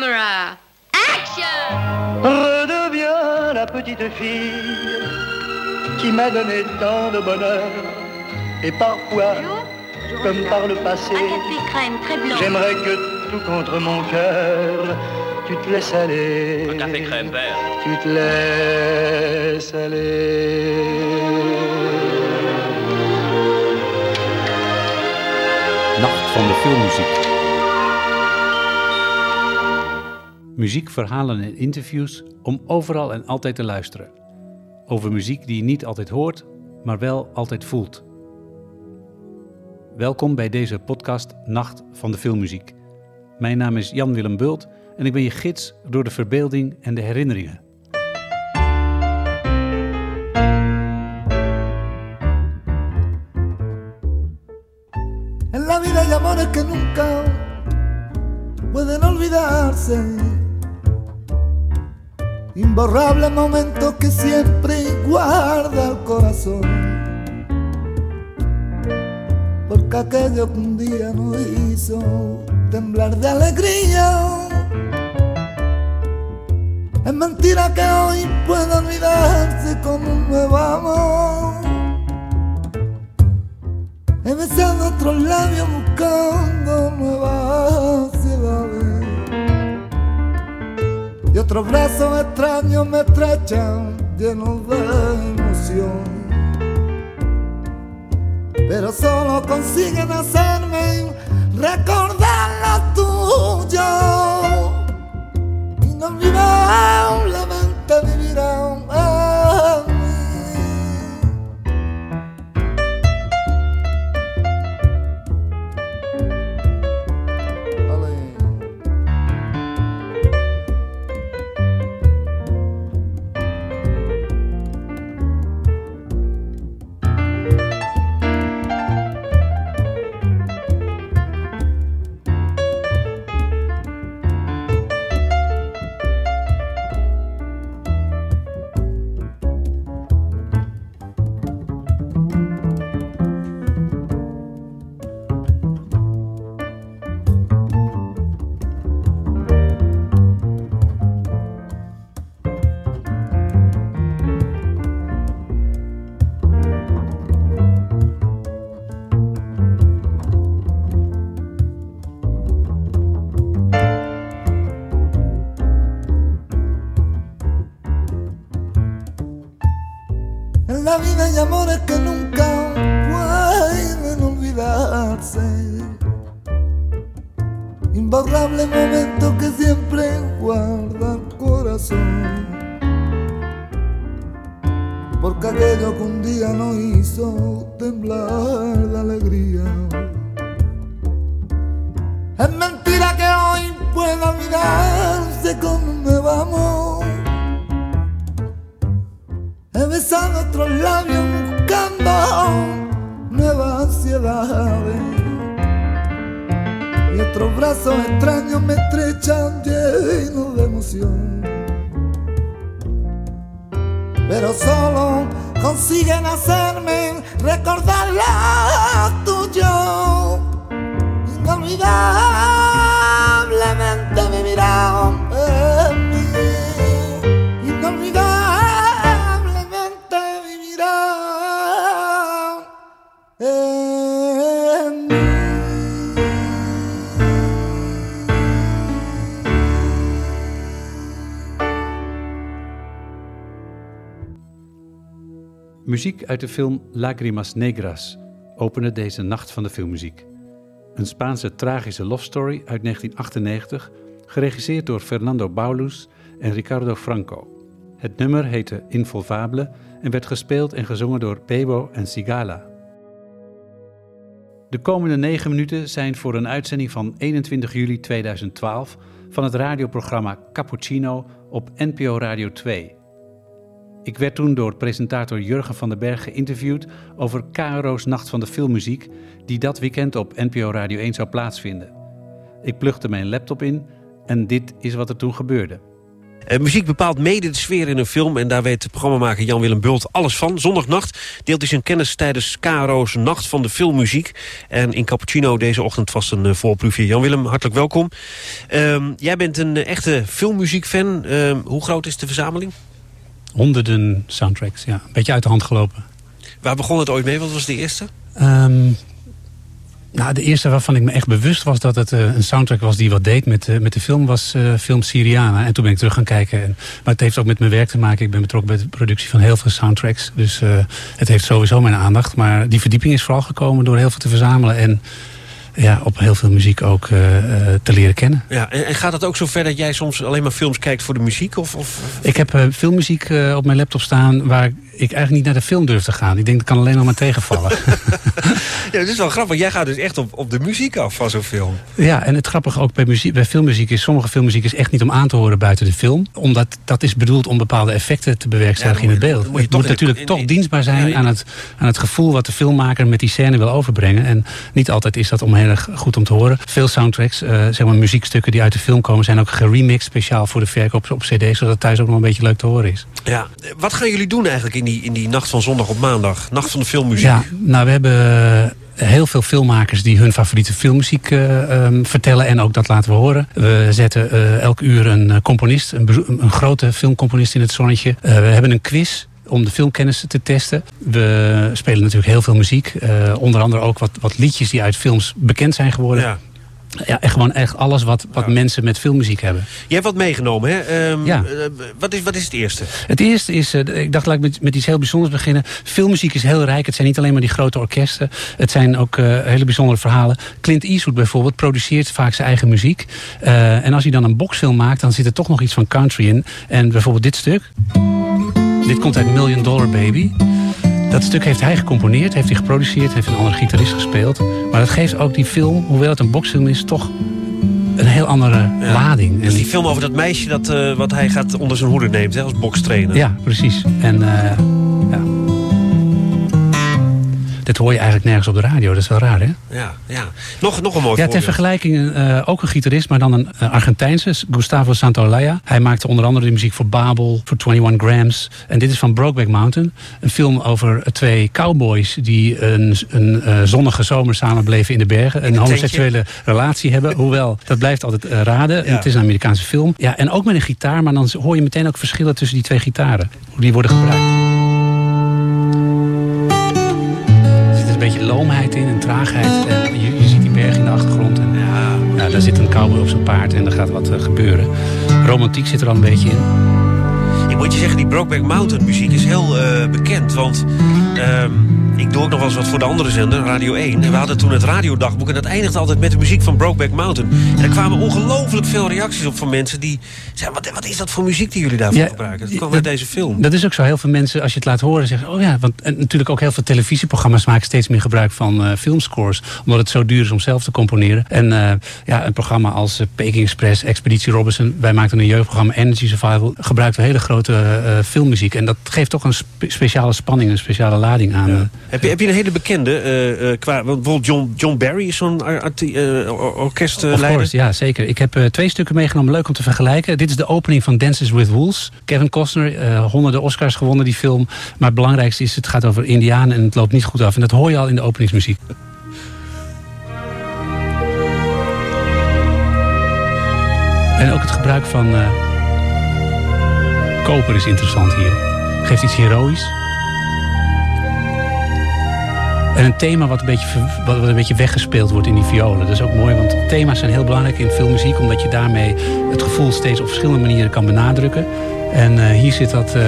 camera. Action Redeviens la petite fille qui m'a donné tant de bonheur. Et parfois, comme par le passé, Un café crème très blanc. j'aimerais que tout contre mon cœur, tu te laisses aller. Un café crème vert. Tu te laisses aller. Nacht van de filmmuziek. Muziek, verhalen en interviews om overal en altijd te luisteren. Over muziek die je niet altijd hoort, maar wel altijd voelt. Welkom bij deze podcast Nacht van de Filmmuziek. Mijn naam is Jan Willem Bult en ik ben je gids door de verbeelding en de herinneringen. En la vida amores que nunca pueden olvidarse. Imborrables momentos que siempre guarda el corazón. Porque aquello que un día nos hizo temblar de alegría. Es mentira que hoy pueda olvidarse con un nuevo amor. He besado otros labios buscando nuevas ciudades Y otros brazos extraños me estrechan llenos de emoción. Pero solo consiguen hacerme recordar lo tuyo. Inolvidablemente Imborrables momentos que siempre guarda el corazón. Porque aquello que un día nos hizo temblar de alegría. Es mentira que hoy pueda olvidarse con nuevo amor. He besado otros labios buscando nuevas ansiedades Y otros brazos extraños me estrechan llenos de emoción. Pero solo consiguen hacerme recordar lo tuyo Inolvidablemente vivirán en Muziek uit de film Lágrimas Negras opende deze nacht van de filmmuziek. Een Spaanse tragische love story uit 1998, geregisseerd door Fernando Baulus en Ricardo Franco. Het nummer heette Involvable en werd gespeeld en gezongen door Bebo en Sigala. De komende negen minuten zijn voor een uitzending van 21 juli 2012 van het radioprogramma Cappuccino op NPO Radio 2. Ik werd toen door presentator Jurgen van den Berg geïnterviewd over KRO's Nacht van de Filmmuziek, die dat weekend op NPO Radio 1 zou plaatsvinden. Ik plugde mijn laptop in en dit is wat er toen gebeurde. Uh, muziek bepaalt mede de sfeer in een film... en daar weet programmamaker Jan-Willem Bult alles van. Zondagnacht deelt hij zijn kennis tijdens KRO's Nacht van de Filmmuziek. En in Cappuccino deze ochtend vast een uh, voorproefje. Jan-Willem, hartelijk welkom. Ehm, jij bent een echte filmmuziekfan. Ehm, hoe groot is de verzameling? Honderden soundtracks, ja. Een beetje uit de hand gelopen. Waar begon het ooit mee? Wat was de eerste? Um, nou, de eerste waarvan ik me echt bewust was dat het uh, een soundtrack was die wat deed met, uh, met de film, was uh, film Syriana. En toen ben ik terug gaan kijken. En, maar het heeft ook met mijn werk te maken. Ik ben betrokken bij de productie van heel veel soundtracks. Dus het heeft sowieso mijn aandacht. Maar die verdieping is vooral gekomen door heel veel te verzamelen. En ja, op heel veel muziek ook te leren kennen. Ja, en, en, gaat het ook zo ver dat jij soms alleen maar films kijkt voor de muziek? Of, of? Ik heb filmmuziek op mijn laptop staan waar eigenlijk niet naar de film durf te gaan. Ik denk dat kan alleen nog maar tegenvallen. ja, dat is wel grappig. Jij gaat dus echt op, op de muziek af van zo'n film. Ja, en het grappige ook bij, muziek, bij filmmuziek is... sommige filmmuziek is echt niet om aan te horen buiten de film. Omdat dat is bedoeld om bepaalde effecten te bewerkstelligen in het beeld. Moet het moet natuurlijk toch dienstbaar zijn aan, het, aan het gevoel... wat de filmmaker met die scène wil overbrengen. En niet altijd is dat om heel erg goed om te horen. Veel soundtracks, uh, zeg maar muziekstukken die uit de film komen... zijn ook geremixed speciaal voor de verkoop op cd... zodat het thuis ook nog een beetje leuk te horen is. Ja, wat gaan jullie doen eigenlijk in die in die nacht van zondag op maandag? Nacht van de filmmuziek. Ja, nou we hebben heel veel filmmakers die hun favoriete filmmuziek uh, um, vertellen. En ook dat laten we horen. We zetten uh, elk uur een eh, componist, een, een, grote filmcomponist in het zonnetje. we hebben een quiz om de filmkennis te testen. We spelen natuurlijk heel veel muziek. onder andere ook wat, wat liedjes die uit films bekend zijn geworden. Ja. Ja, echt gewoon echt alles wat, wat mensen met filmmuziek hebben. Je hebt wat meegenomen, hè? Um, ja. Uh, wat, is, wat is het eerste? Het eerste is, uh, ik dacht, laat ik met, met iets heel bijzonders beginnen. Filmmuziek is heel rijk. Het zijn niet alleen maar die grote orkesten. Het zijn ook uh, hele bijzondere verhalen. Clint Eastwood bijvoorbeeld produceert vaak zijn eigen muziek. en als hij dan een boxfilm maakt, dan zit er toch nog iets van country in. En bijvoorbeeld dit stuk. Dit komt uit Million Dollar Baby. Dat stuk heeft hij gecomponeerd, heeft hij geproduceerd, heeft een andere gitarist gespeeld. Maar dat geeft ook die film, hoewel het een boxfilm is, toch een heel andere lading. Dus die film over dat meisje dat, uh, wat hij gaat onder zijn hoede neemt hè, als bokstrainer. Ja, precies. En uh, Dit hoor je eigenlijk nergens op de radio. Dat is wel raar, hè? Ja, ja. Nog, nog een mooi Ja, ter vergelijking uh, ook een gitarist, maar dan een uh, Argentijnse, Gustavo Santaolalla. Hij maakte onder andere de muziek voor Babel, voor 21 Grams. En dit is van Brokeback Mountain. Een film over twee cowboys die een, een uh, zonnige zomer samenbleven in de bergen. een homoseksuele relatie hebben. Hoewel, dat blijft altijd raden. Ja. Het is een Amerikaanse film. Ja, en ook met een gitaar, maar dan hoor je meteen ook verschillen tussen die twee gitaren. Hoe die worden gebruikt. Loomheid in en traagheid. En je, ziet die berg in de achtergrond. En ja, daar zit een cowboy op zijn paard en er gaat wat uh, gebeuren. Romantiek zit er al een beetje in. Ik moet je zeggen, die Brokeback Mountain muziek is heel uh, bekend. Want... Uh, ik doe ook nog wel eens wat voor de andere zender, Radio 1. En we hadden toen het radiodagboek en dat eindigde altijd met de muziek van Brokeback Mountain. En er kwamen ongelooflijk veel reacties op van mensen die zeiden... wat, wat is dat voor muziek die jullie daarvoor gebruiken? Dat kwam uit deze film. Dat is ook zo. Heel veel mensen, als je het laat horen, zeggen... oh ja, want en natuurlijk ook heel veel televisieprogramma's maken steeds meer gebruik van uh, filmscores. Omdat het zo duur is om zelf te componeren. En uh, ja, een programma als uh, Peking Express, Expeditie Robinson... wij maakten een jeugdprogramma Energy Survival... gebruikten hele grote filmmuziek. En dat geeft toch een spe speciale spanning, een speciale lading aan... Ja. Heb je, heb je een hele bekende, uh, qua, bijvoorbeeld John, John Barry is zo'n uh, orkestleider? ja, zeker. Ik heb twee stukken meegenomen, leuk om te vergelijken. Dit is de opening van Dances with Wolves. Kevin Costner, honderden Oscars gewonnen die film. Maar het belangrijkste is, het gaat over Indianen en het loopt niet goed af. En dat hoor je al in de openingsmuziek. En ook het gebruik van koper is interessant hier. Geeft iets heroïs. En een thema wat een, beetje, wat een beetje weggespeeld wordt in die violen. Dat is ook mooi, want thema's zijn heel belangrijk in filmmuziek... omdat je daarmee het gevoel steeds op verschillende manieren kan benadrukken. En uh, hier zit dat... Uh,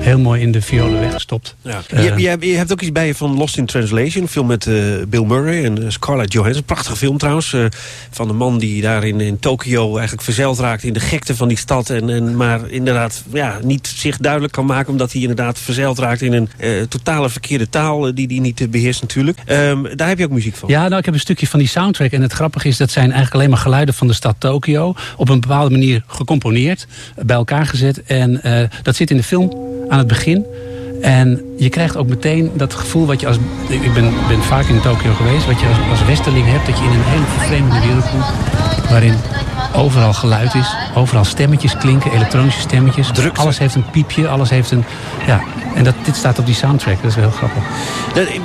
heel mooi in de violen weggestopt. Ja. Uh, je, je, je, hebt ook iets bij je van Lost in Translation. Een film met uh, Bill Murray en Scarlett Johansson. Prachtige film trouwens. Uh, van een man die daar in, in Tokio eigenlijk verzeild raakt... in de gekte van die stad. En, en, maar inderdaad ja, niet zich duidelijk kan maken... omdat hij inderdaad verzeild raakt in een totale verkeerde taal... die hij niet beheerst natuurlijk. Um, daar heb je ook muziek van. Ja, nou, ik heb een stukje van die soundtrack. En het grappige is, dat zijn eigenlijk alleen maar geluiden van de stad Tokio. Op een bepaalde manier gecomponeerd. Bij elkaar gezet. En dat zit in de film aan het begin. En je krijgt ook meteen dat gevoel wat je als... Ik ben, ben vaak in Tokio geweest. Wat je als, westerling hebt. Dat je in een hele vervreemde wereld komt. Waarin overal geluid is. Overal stemmetjes klinken, elektronische stemmetjes. Drukte. Alles heeft een piepje, alles heeft een... Ja, en dat, dit staat op die soundtrack, dat is heel grappig.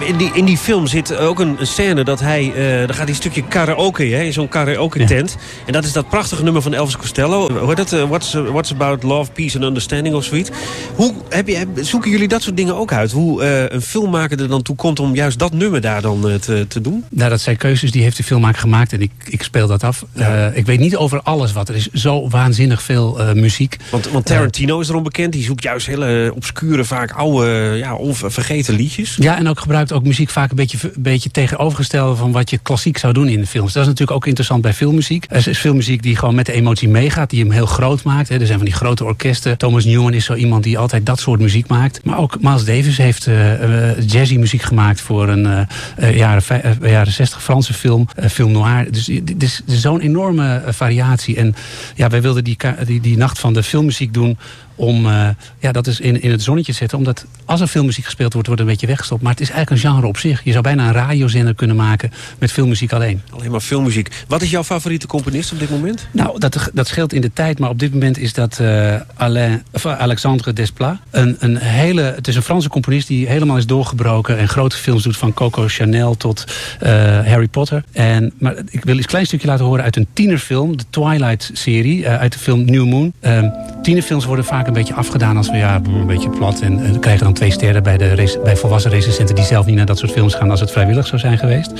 In die, in die film zit ook een scène dat hij... Uh, dan gaat hij een stukje karaoke, hè, in zo'n karaoke tent. En dat is dat prachtige nummer van Elvis Costello. Heet dat? Uh, what's, uh, what's About Love, Peace and Understanding of zoiets. Hoe, heb je, zoeken jullie dat soort dingen ook uit? Hoe een filmmaker er dan toe komt om juist dat nummer daar dan te, te doen? Nou, dat zijn keuzes die heeft de filmmaker gemaakt en ik, ik speel dat af. Ja. ik weet niet over alles wat. Er is zo waanzinnig veel muziek. Want, want Tarantino is erom bekend. Die zoekt juist hele obscure, vaak oude, ja, onvergeten liedjes. Ja, en ook gebruikt ook muziek vaak een beetje, een beetje tegenovergestelde van wat je klassiek zou doen in de films. Dat is natuurlijk ook interessant bij filmmuziek. Er is filmmuziek die gewoon met de emotie meegaat, die hem heel groot maakt. Er zijn van die grote orkesten. Thomas Newman is zo iemand die altijd dat soort muziek maakt. Maar ook Miles Davis heeft uh, jazzy muziek gemaakt voor een jaren, jaren 60 Franse film, film noir. Dus er is zo'n enorme variatie. En ja, wij wilden die, die, die nacht van de filmmuziek doen om uh, ja, dat is in, in het zonnetje te zetten. Omdat als er filmmuziek gespeeld wordt, wordt het een beetje weggestopt. Maar het is eigenlijk een genre op zich. Je zou bijna een radiozender kunnen maken met filmmuziek alleen. Alleen maar filmmuziek. Wat is jouw favoriete componist op dit moment? Nou, dat, dat scheelt in de tijd. Maar op dit moment is dat uh, Alain, of Alexandre Desplat. Een, een hele, het is een Franse componist die helemaal is doorgebroken. En grote films doet van Coco Chanel tot uh, Harry Potter. En, maar ik wil een klein stukje laten horen uit een tienerfilm. De Twilight-serie. uit de film New Moon. Ehm, tienerfilms worden vaak een beetje afgedaan als we ja, een beetje plat. En uh, krijgen dan twee sterren bij, de, bij volwassen recensenten die zelf niet naar dat soort films gaan als het vrijwillig zou zijn geweest.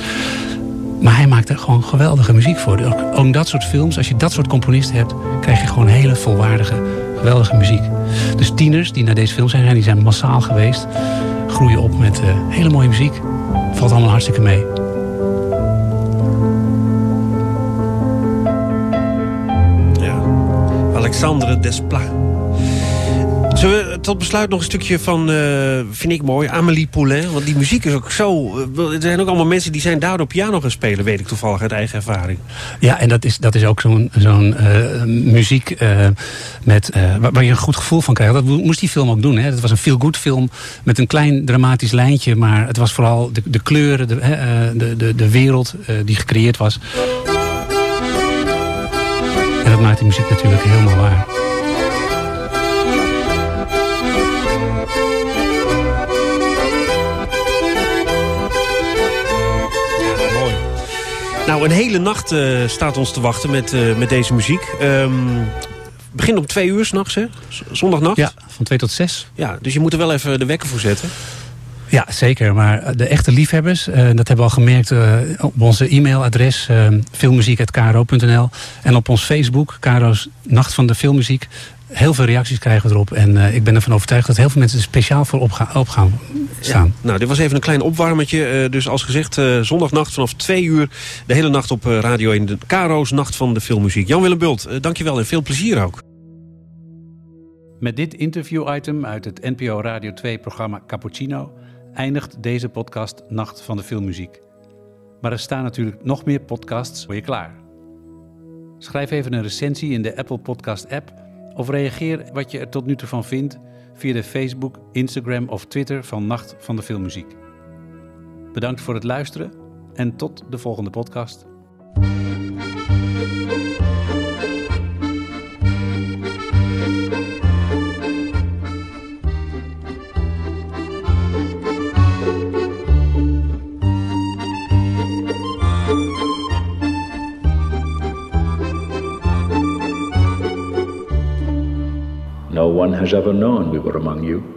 Maar hij maakt er gewoon geweldige muziek voor. Ook, dat soort films, als je dat soort componisten hebt, krijg je gewoon hele volwaardige, geweldige muziek. Dus tieners die naar deze film zijn, die zijn massaal geweest, groeien op met uh, hele mooie muziek. Valt allemaal hartstikke mee. Ja, Alexandre Desplat. Tot besluit nog een stukje van, uh, vind ik mooi, Amélie Poulain. Want die muziek is ook zo... Uh, er zijn ook allemaal mensen die zijn daardoor piano gaan spelen... weet ik toevallig uit eigen ervaring. Ja, en dat is, dat is ook zo'n zo'n uh, muziek met, waar, waar, je een goed gevoel van krijgt. Dat moest die film ook doen. Het was een feel-good film met een klein dramatisch lijntje... maar het was vooral de, de kleuren, de, de, de, de wereld die gecreëerd was. En dat maakt die muziek natuurlijk helemaal waar. Nou, een hele nacht uh, staat ons te wachten met, uh, met deze muziek. Um, begint om twee uur s'nachts, hè? Zondagnacht? Ja, van twee tot zes. Ja, dus je moet er wel even de wekker voor zetten. Ja, zeker. Maar de echte liefhebbers, uh, dat hebben we al gemerkt uh, op onze e-mailadres uh, filmmuziek.kro.nl en op ons Facebook, Karo's Nacht van de Filmmuziek. Heel veel reacties krijgen we erop. En ik ben ervan overtuigd dat heel veel mensen er speciaal voor op, op gaan staan. Ja, nou, dit was even een klein opwarmetje. dus als gezegd, zondagnacht vanaf twee uur... de hele nacht op Radio 1, de Karo's Nacht van de Filmmuziek. Jan-Willem Bult, dankjewel en veel plezier ook. Met dit interview-item uit het NPO Radio 2-programma Cappuccino eindigt deze podcast Nacht van de Filmmuziek. Maar er staan natuurlijk nog meer podcasts voor je klaar. Schrijf even een recensie in de Apple Podcast app of reageer wat je er tot nu toe van vindt via de Facebook, Instagram of Twitter van Nacht van de Filmmuziek. Bedankt voor het luisteren en tot de volgende podcast. Has ever known we were among you